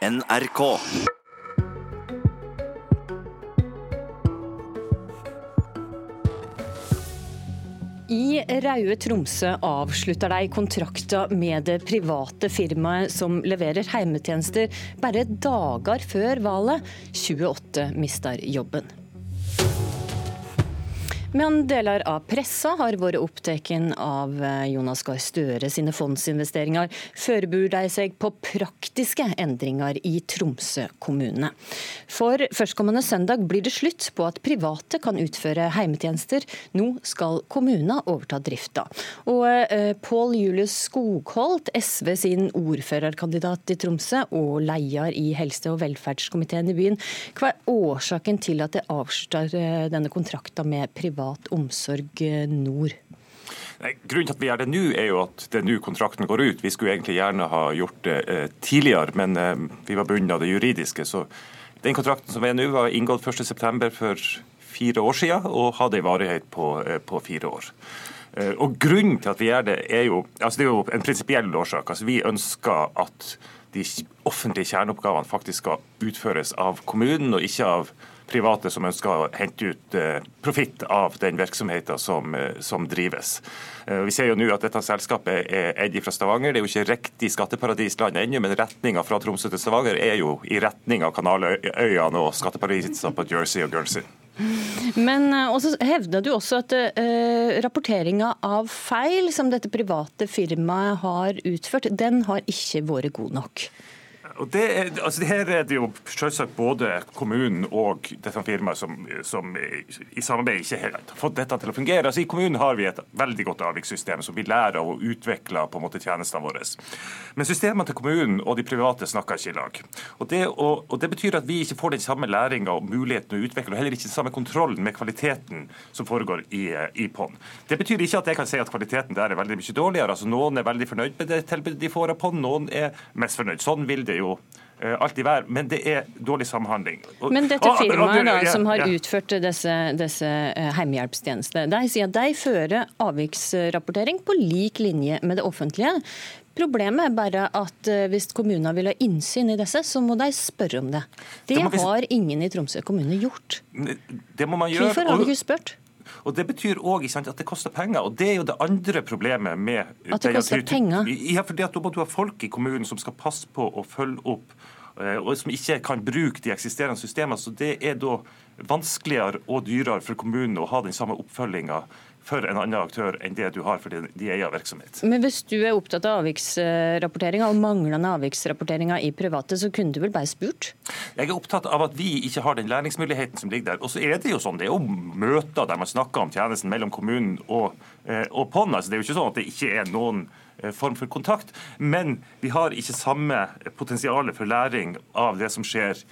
NRK. I Raue Tromsø avslutter de kontrakter med det private firmaet som leverer heimetjenester, bare dager før valget. 28 mister jobben. Men deler av pressa har vært opptatt av eh, Jonas Gahr Støre sine fondsinvesteringer. Forbereder de seg på praktiske endringer i Tromsø kommune. For førstkommende søndag blir det slutt på at private kan utføre heimetjenester. Nå skal kommunene overta drifta. Og eh, Pål Julius Skogholt, SV sin ordførerkandidat i Tromsø og leder i helse- og velferdskomiteen i byen. Hva er årsaken til at det avslutter eh, denne kontrakten med private? Privat omsorg eh, nord? Nei, grunnen til at vi gjør det nå, er jo at det er nå kontrakten går ut. Vi skulle egentlig gjerne ha gjort det eh, tidligere, men eh, vi var bundet av det juridiske. Så den kontrakten som er nå, var inngått 1.9. for fire år siden, og hadde en varighet på, eh, på, fire år. Eh, og Grunnen til at vi gjør det, er jo, altså det er jo en prinsipiell årsak. Altså vi ønsker at de offentlige kjerneoppgavene faktisk skal utføres av kommunen, og ikke av private som ønsker å hente ut eh, profitt av den virksomheten som, eh, som drives. Eh, vi ser jo nå at dette selskapet er eid fra Stavanger. Det er jo ikke riktig skatteparadisland ennå, men retninga fra Tromsø til Stavanger er jo i retning av Kanaløyene og skatteparadisene på Jersey og Guernsey. Men også hevder du også at uh, rapporteringa av feil som dette private firmaet har utført, den har ikke vært god nok? Og det er, altså her er det jo selvsagt både kommunen og dette firmaet som, som i samarbeid ikke har fått dette til å fungere. Altså I kommunen har vi et veldig godt avvikssystem som vi lærer av og utvikler på en måte tjenestene våre. Men systemene til kommunen og de private snakker ikke i lag. Og det, og, og det betyr at vi ikke får den samme læringa og muligheten å utvikle, og heller ikke den samme kontrollen med kvaliteten som foregår i, i PON. Det betyr ikke at jeg kan si at kvaliteten der er veldig mye dårligere. Altså Noen er veldig fornøyd med det tilbudet de får av PON, noen er mest fornøyd. Sånn vil det jo Eh, alt i vær, men det er dårlig samhandling. Men dette firmaet da, som har utført disse, disse eh, hjemmehjelpstjenestene, de sier at de fører avviksrapportering på lik linje med det offentlige. Problemet er bare at eh, hvis kommunene vil ha innsyn i disse, så må de spørre om det. Det, det har ingen i Tromsø kommune gjort. Det må man gjøre. Hvorfor har de ikke spurt? Og Det betyr òg at det koster penger. og Det er jo det andre problemet med At det koster penger? Ja, fordi at Da må du ha folk i kommunen som skal passe på å følge opp, eh, og som ikke kan bruke de eksisterende systemene. Så Det er da vanskeligere og dyrere for kommunen å ha den samme oppfølginga for en annen aktør enn det du har for de eier virksomhet. Men hvis du er opptatt av avviksrapporteringa og manglende avviksrapporteringa i private, så kunne du vel bare spurt? Jeg er opptatt av at vi ikke har den læringsmuligheten som ligger der. Og så er det jo sånn, det er jo møter der man snakker om tjenesten mellom kommunen og, eh, og PON. Altså, det er jo ikke sånn at det ikke er noen eh, form for kontakt. Men vi har ikke samme potensial for læring av det som skjer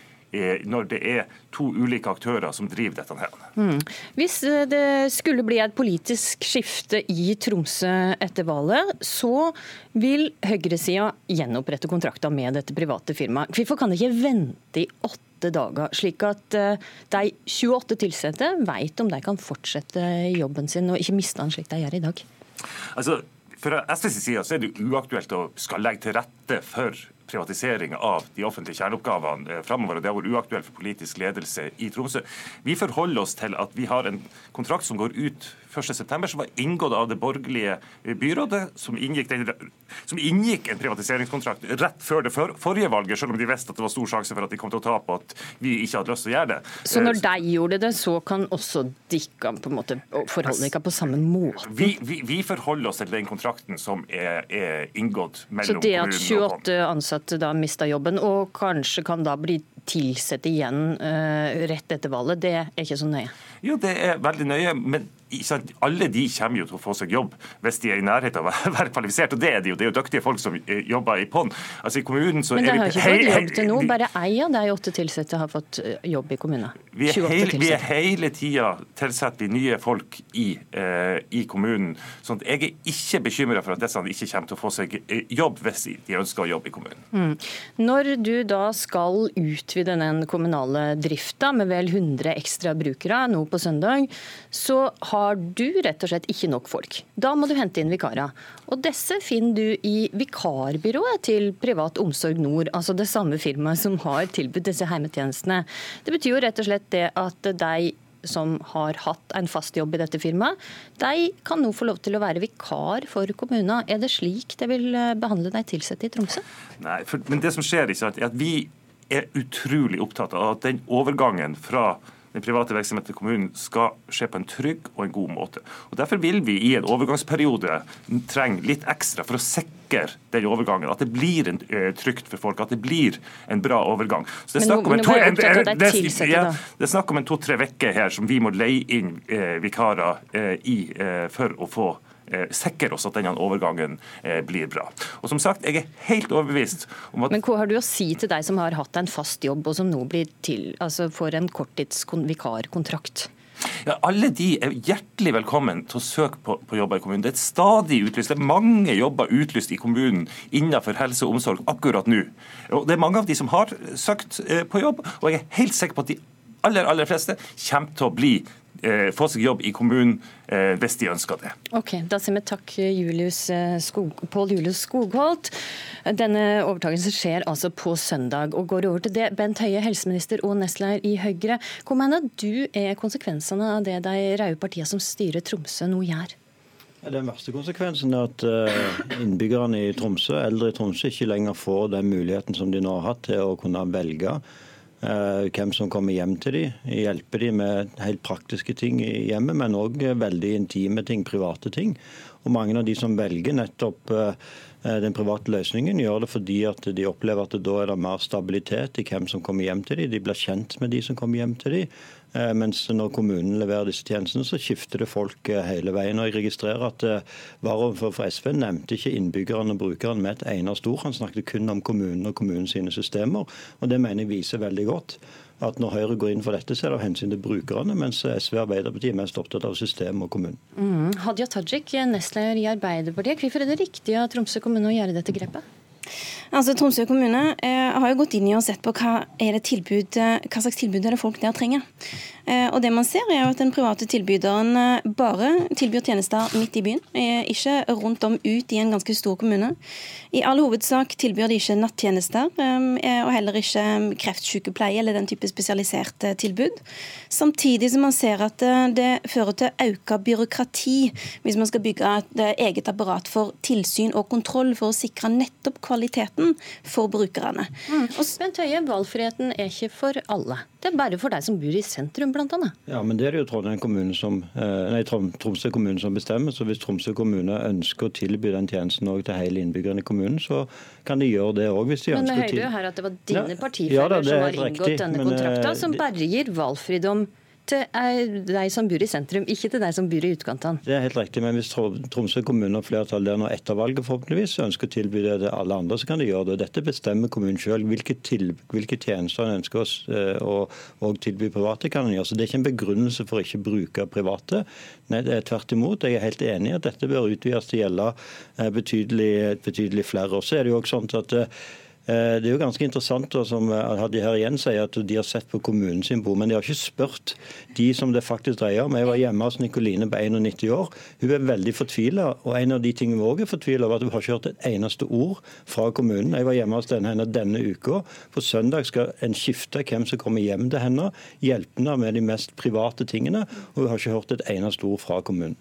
når det er to ulike aktører som driver dette. her. Mm. Hvis eh, det skulle bli et politisk skifte i Tromsø etter valget, så vil høyresida gjenopprette kontrakter med dette private firmaet. Hvorfor kan de ikke vente i åtte dager, slik at eh, de 28 ansatte vet om de kan fortsette jobben sin og ikke miste den slik de gjør i dag? Altså, fra SVs side så er det uaktuelt å skal legge til rette for privatisering av de offentlige kjerneoppgavene eh, framover. Det har vært uaktuelt for politisk ledelse i Tromsø. Vi forholder oss til at vi har en kontrakt som går ut 1.9., som var inngått av det borgerlige byrådet, som inngikk, den, som inngikk, en privatiseringskontrakt rett før det forrige valget, selv om de visste at det var stor sjanse for at de kom til å tape, og at vi ikke hadde lyst til å gjøre det. Så når de gjorde det, så kan også dere på en måte forholde dere på samme måte? Vi, vi, vi, forholder oss til den kontrakten som er, er inngått mellom kommunen og Så det at 28 ansatte da mista jobben, og kanskje kan da bli tilsatt igjen uh, rett etter valget, det er ikke så nøye? Jo, det er veldig nøye. men alle de kommer jo til å få seg jobb hvis de er i nærheten av å være kvalifisert. Og det er de jo. Det er jo dyktige folk som eh, jobber i PON. Altså i kommunen så Men det har ikke fått jobb til nå. Bare ei av de åtte ansatte har fått eh, jobb i kommunen. Vi er, hele, vi er hele tida tilsetter nye folk i, eh, i kommunen. sånn Jeg er ikke bekymra for at disse ikke kommer til å få seg eh, jobb hvis de ønsker å jobbe i kommunen. Mm. Når du da skal utvide den kommunale drifta med vel 100 ekstra brukere nå på søndag, så har har du rett og slett ikke nok folk. Da må du hente inn vikarer. Og disse finner du i vikarbyrået til Privat Omsorg Nord, altså det samme firmaet som har tilbudt disse heimetjenestene. Det betyr jo rett og slett det at de som har hatt en fast jobb i dette firmaet, de kan nå få lov til å være vikar for kommunen. Er det slik det vil eh, behandle de ansatte i Tromsø? Nei, for, men det som skjer er at vi er utrolig opptatt av at den overgangen fra den private virksomheten til kommunen skal skje på en trygg og en god måte. Og Derfor vil vi i en overgangsperiode trenge litt ekstra for å sikre den overgangen. At det blir en, ø, trygt for folk, at det blir en bra overgang. Så Det er snakk om en to, en, det, ja, det er snakk om en to-tre uker her som vi må leie inn uh, vikarer uh, i for å få Eh, sikre oss at denne overgangen eh, blir bra. Og som sagt, jeg er helt overbevist om at Men hva har du å si til deg som har hatt en fast jobb, og som nå blir til, altså får en korttidsvikarkontrakt? Ja, alle de er hjertelig velkommen til å søke på, på, jobber i kommunen. Det er stadig utlyst. Det er mange jobber utlyst i kommunen innenfor helse og omsorg akkurat nå. Og Det er mange av de som har søkt eh, på jobb, og jeg er helt sikker på at de aller, aller fleste kommer til å bli Eh, få seg jobb i kommunen eh, hvis de ønsker det. Ok, Da sier vi takk Julius eh, Skog, Pål Julius Skogholt. Denne overtakelsen skjer altså på søndag. og går over til det. Bent Høie, helseminister og nestleder i Høyre. Hva mener du er konsekvensene av det de røde partiene som styrer Tromsø nå gjør? Den verste konsekvensen er at innbyggerne i Tromsø, eldre i Tromsø ikke lenger får den muligheten som de nå har hatt til å kunne velge Eh, hvem som kommer hjem til dem. Hjelpe dem med helt praktiske ting i hjemmet, men òg veldig intime ting, private ting. Og Mange av de som velger nettopp eh, den private løsningen, gjør det fordi at de opplever at da er det mer stabilitet i hvem som kommer hjem til dem. De blir kjent med de som kommer hjem til dem. Eh, mens når kommunen leverer disse tjenestene, så skifter det folk eh, hele veien. Og jeg registrerer at eh, Varaordfører for SV nevnte ikke innbyggerne og brukerne med et eneste ord. Han snakket kun om kommunen og kommunens systemer. Og det mener jeg viser veldig godt at når Høyre går inn for dette, så er det av hensyn til brukerne, mens SV og Arbeiderpartiet er mest opptatt av systemet og kommunen. Mm. Hadia Tajik, nestleder i Arbeiderpartiet. Hvorfor er det riktig av Tromsø kommune å gjøre dette grepet? Altså, Tromsø kommune eh, har jo gått inn i og sett på hva, tilbud, eh, hva slags tilbud er det folk der trenger. Eh, og det man ser er jo at Den private tilbyderen eh, bare tilbyr tjenester midt i byen, eh, ikke rundt om ut i en ganske stor kommune. I all hovedsak tilbyr de ikke nattjenester, eh, og heller ikke kreftsykepleie eller den type spesialiserte tilbud. Samtidig som man ser at det fører til økt byråkrati hvis man skal bygge et eget apparat for tilsyn og kontroll for å sikre nettopp kvaliteten for brukerne. Mm. Og Bent Høie, valgfriheten er ikke for alle. Det er bare for deg som bor i sentrum, bl.a. Ja, men det er det jo Trondheim kommune som, eh, nei, Tromsø kommune som bestemmer. Så hvis Tromsø kommune ønsker å tilby den tjenesten til hele innbyggerne i kommunen, så kan de gjøre det òg. hvis de men ønsker Men vi hører jo her at det var dine ja, partifeller ja, som har inngått riktig, denne kontrakta, som berger valgfridom til de som bor i sentrum, ikke til de som bor i utkantene. Det er helt riktig, men hvis Tromsø kommune og flertallet der nå etter valget forhåpentligvis ønsker å tilby det til alle andre, så kan de gjøre det. Dette bestemmer kommunen selv. Hvilke, hvilke tjenester en ønsker oss å, å, tilby private, kan en gjøre. Så Det er ikke en begrunnelse for å ikke bruke private. Nei, det er tvert imot. Jeg er helt enig i at dette bør utvides til å gjelde eh, betydelig, betydelig flere. Og så er det jo også sånn at eh, Eh, det er jo ganske interessant som Hadi her igjen sier, at de har sett på kommunen sin bo, men de har ikke spurt de som det faktisk dreier om. Jeg var hjemme hos Nikoline på 91 år. Hun er veldig fortvila. Og en av de tingene vi òg er fortvila over, at hun har ikke hørt et eneste ord fra kommunen. Jeg var hjemme hos henne denne uka. På søndag skal en skifte hvem som kommer hjem til henne, hjelpe henne med de mest private tingene. Og hun har ikke hørt et eneste ord fra kommunen.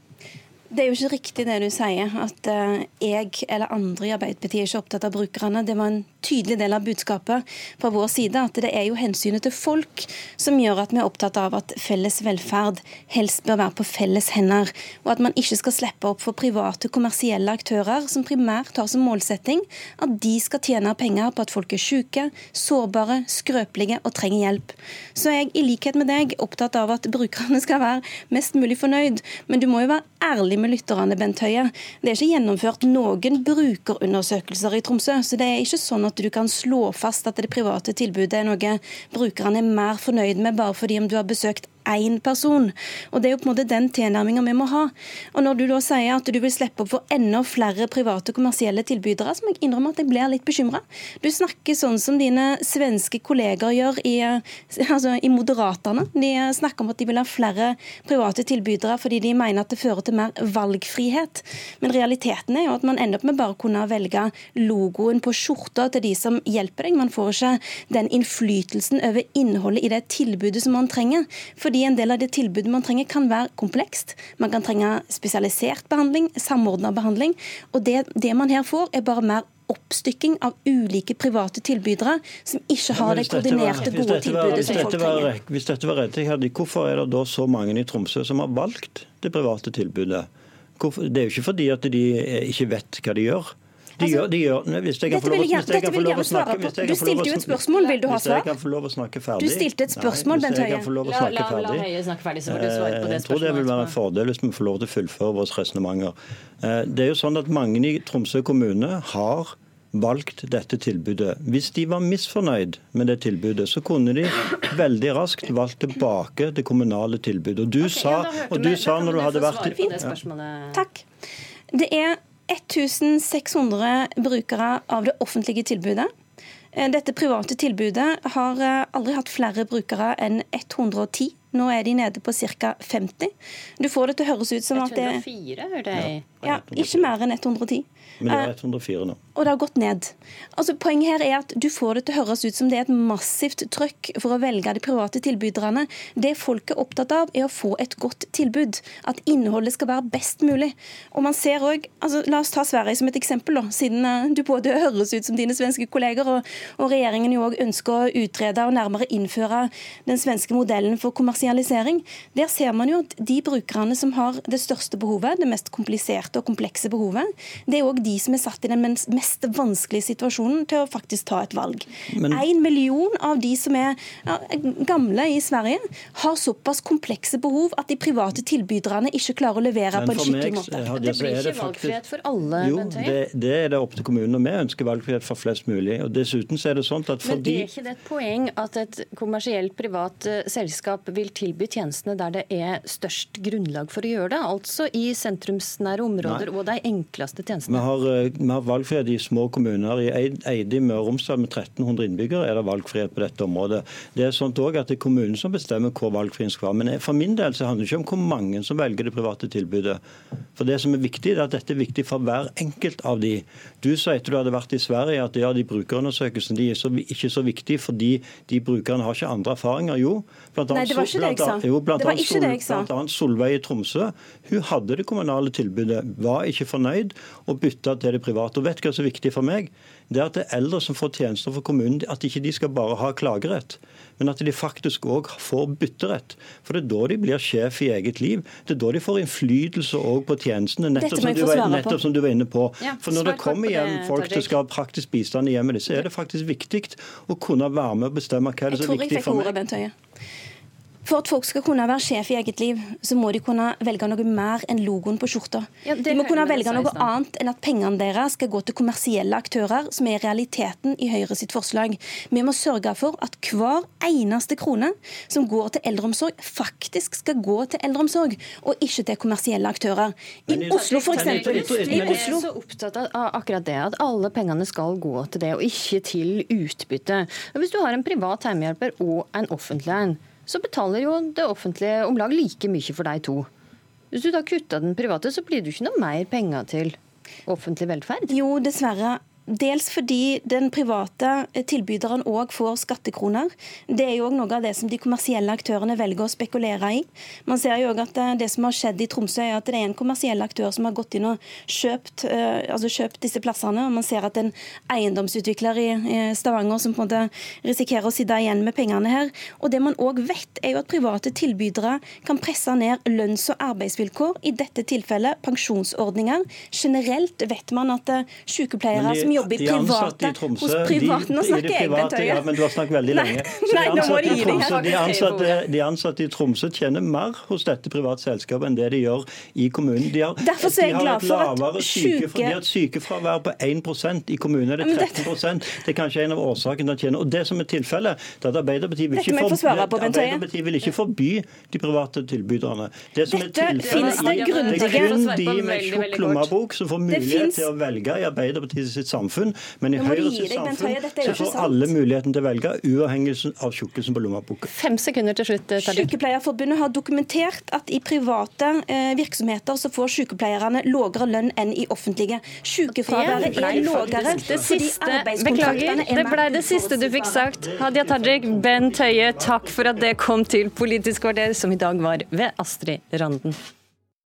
Det er jo ikke riktig det du sier, at eh, jeg eller andre i Arbeiderpartiet er ikke opptatt av brukerne. Det var en tydelig del av budskapet fra vår side, at det er jo hensynet til folk som gjør at vi er opptatt av at felles velferd helst bør være på felles hender, og at man ikke skal slippe opp for private, kommersielle aktører som primært har som målsetting at de skal tjene penger på at folk er syke, sårbare, skrøpelige og trenger hjelp. Så er jeg i likhet med deg opptatt av at brukerne skal være mest mulig fornøyd, men du må jo være ærlig med lytterne, Bent Høie. Det er ikke gjennomført noen brukerundersøkelser i Tromsø. Så det er ikke sånn at du kan slå fast at det private tilbudet er noe brukerne er mer fornøyd med bare fordi om du har besøkt én person. Og Det er jo på en måte den tilnærminga vi må ha. Og Når du da sier at du vil slippe opp for enda flere private kommersielle tilbydere, så må jeg innrømme at jeg blir litt bekymra. Du snakker sånn som dine svenske kolleger gjør i, altså, i Moderaterne. De snakker om at de vil ha flere private tilbydere fordi de mener at det fører til mer valgfrihet. Men realiteten er jo at man ender opp med bare å kunne velge logoen på skjorta til de som hjelper deg. Man får ikke den innflytelsen over innholdet i det tilbudet som man trenger. Fordi en del av det tilbudet man trenger kan være komplekst. Man kan trenge spesialisert behandling, samordna behandling. Og det, det man her får, er bare mer oppstykking av ulike private tilbydere som ikke har det koordinerte, gode tilbudet som folk trenger. Hvis dette var rett, hvorfor er det da så mange i Tromsø som har valgt det private tilbudet? det er jo ikke fordi at de ikke vet hva de gjør. De altså, gjør, de gjør, hvis jeg kan få lov, å snakke Du stilte jo et spørsmål, vil du ha svar? Hvis jeg kan få lov å snakke ferdig. Du stilte et spørsmål, Bent Høie. La, la, la Høie snakke ferdig, så får du svare på det spørsmålet. Jeg tror det vil være en fordel hvis vi får lov til å fullføre våre resonnementer. Eh, det er jo sånn at mange i Tromsø kommune har valgt dette tilbudet. Hvis de var misfornøyd med det tilbudet, så kunne de veldig raskt valgt tilbake det kommunale tilbudet. Og du okay, sa, og du sa når du hadde vært ja. Takk. Det er 1600 brukere av det offentlige tilbudet. Eh, dette private tilbudet har eh, aldri hatt flere brukere enn 110. Nå er de nede på ca. 50. Du får det til å høres ut som 104, at det 104, hørte jeg. Ja, ikke mer enn 110. Men det er 104 nå. Og det har gått ned. Altså, poenget her er at du får det til å høres ut som det er et massivt trøkk for å velge de private tilbyderne. Det folk er opptatt av, er å få et godt tilbud. At innholdet skal være best mulig. Og man ser også, altså, La oss ta Sverige som et eksempel, da, siden uh, du både høres ut som dine svenske kolleger, og, og regjeringen jo òg ønsker å utrede og nærmere innføre den svenske modellen for kommersialisering. Der ser man jo at de brukerne som har det største behovet, det mest kompliserte og komplekse behovet, det er òg de som er satt i den mest vanskelige situasjonen til å faktisk ta et valg. En million av de som er ja, gamle i Sverige, har såpass komplekse behov at de private tilbyderne ikke klarer å levere på en skikkelig meg, måte. det blir ikke valgfrihet for alle? Jo, det, det, er det opp til kommunen. og Vi ønsker valgfrihet for flest mulig. og dessuten så er det sånn at fordi... Men er ikke det et poeng at et kommersielt privat uh, selskap vil tilby tjenestene der det er størst grunnlag for å gjøre det? Altså i sentrumsnære områder Nei. og de enkleste tjenestene? Vi har, uh, vi har valgfrihet i små kommuner. I Eide i Møre og Romsdal med 1300 innbyggere er det valgfrihet på dette området. Det er sånt også at det er kommunen som bestemmer hvor valgfriheten skal være. Men for min del så handler det ikke om hvor mange som velger det private tilbudet. For Det som er viktig, er at dette er viktig for hver enkelt av de. Du sa etter du hadde vært i Sverige at ja, de brukerundersøkelsene de er så, ikke så viktige fordi de brukerne har ikke andre erfaringer. Jo, blant annet, Nei, det var ikke det jeg sa. Jo, blant det var ikke det jeg sa. Blant annet Solveig i Tromsø. Hun hadde det kommunale tilbudet, var ikke fornøyd og bytta til det private. Og vet hva som er viktig for meg? Det er at det er eldre som får tjenester for kommunen, at ikke de skal bare ha klagerett, men at de faktisk òg får bytterett. For det er da de blir sjef i eget liv. Det er da de får innflytelse òg på tjenestene, nettopp som, var, nettopp som, du var, inne på. Ja, for når det kommer hjem folk som skal ha praktisk bistand i hjemmet, så er det faktisk viktig å kunne være med og bestemme hva det er viktig for meg. For at folk skal kunne være sjef i eget liv, så må de kunne velge noe mer enn logoen på skjorta. Ja, de må kunne velge noe annet enn at pengene deres skal gå til kommersielle aktører, som er realiteten i Høyre sitt forslag. Vi må sørge for at hver eneste krone som går til eldreomsorg, faktisk skal gå til eldreomsorg, og ikke til kommersielle aktører. I Oslo, f.eks. Jeg er så opptatt av akkurat det, at alle pengene skal gå til det, og ikke til utbytte. Hvis du har en privat hjemmehjelper og en offentlig en, så betaler jo det offentlige om lag like mye for de to. Hvis du da kutter den private, så blir det jo ikke noe mer penger til offentlig velferd? Jo, dessverre. Dels fordi den private tilbyderen òg får skattekroner. Det er jo også noe av det som de kommersielle aktørene velger å spekulere i. Man ser jo også at eh, Det som har skjedd i Tromsø, er at det er en kommersiell aktør som har gått inn og kjøpt, eh, altså kjøpt disse plassene. og Man ser at en eiendomsutvikler i Stavanger som på en måte risikerer å sitte igjen med pengene her. Og det man òg vet, er jo at private tilbydere kan presse ned lønns- og arbeidsvilkår. I dette tilfellet pensjonsordninger. Generelt vet man at eh, sykepleiere som jobber i private, hos private. Nå snakker jeg, Bent Høie. Ja, men du har snakket veldig lenge. Nei, de, ansatte i Tromsø, de, ansatte, de ansatte i Tromsø tjener mer hos dette private selskapet enn det de gjør i kommunen. De har, Derfor er jeg glad for at syke... De har et sykefravær på 1% i kommunen er det 13 Det er kanskje en av årsakene til å tjene. Og det som er tilfellet, er at Arbeiderpartiet vil, ikke forby, Arbeiderpartiet vil ikke forby de private tilbyderne. Det som Dette er tilfellet, det, det er kun de med tjukk lommebok som får mulighet til å velge i Arbeiderpartiet sitt samfunn. Men i Høyre sitt samfunn så får alle muligheten til å velge, uavhengig av tjukkelsen på lommeboka. Fem sekunder til slutt. Tadjik. Sykepleierforbundet har dokumentert at i private eh, virksomheter så får sykepleierne lavere lønn enn i offentlige. Sykefraværet er lavere fordi arbeidskontraktene er Det ble det siste du fikk sagt. Hadia Tajik, Bent Høie, takk for at det kom til Politisk kvarter, som i dag var ved Astrid Randen.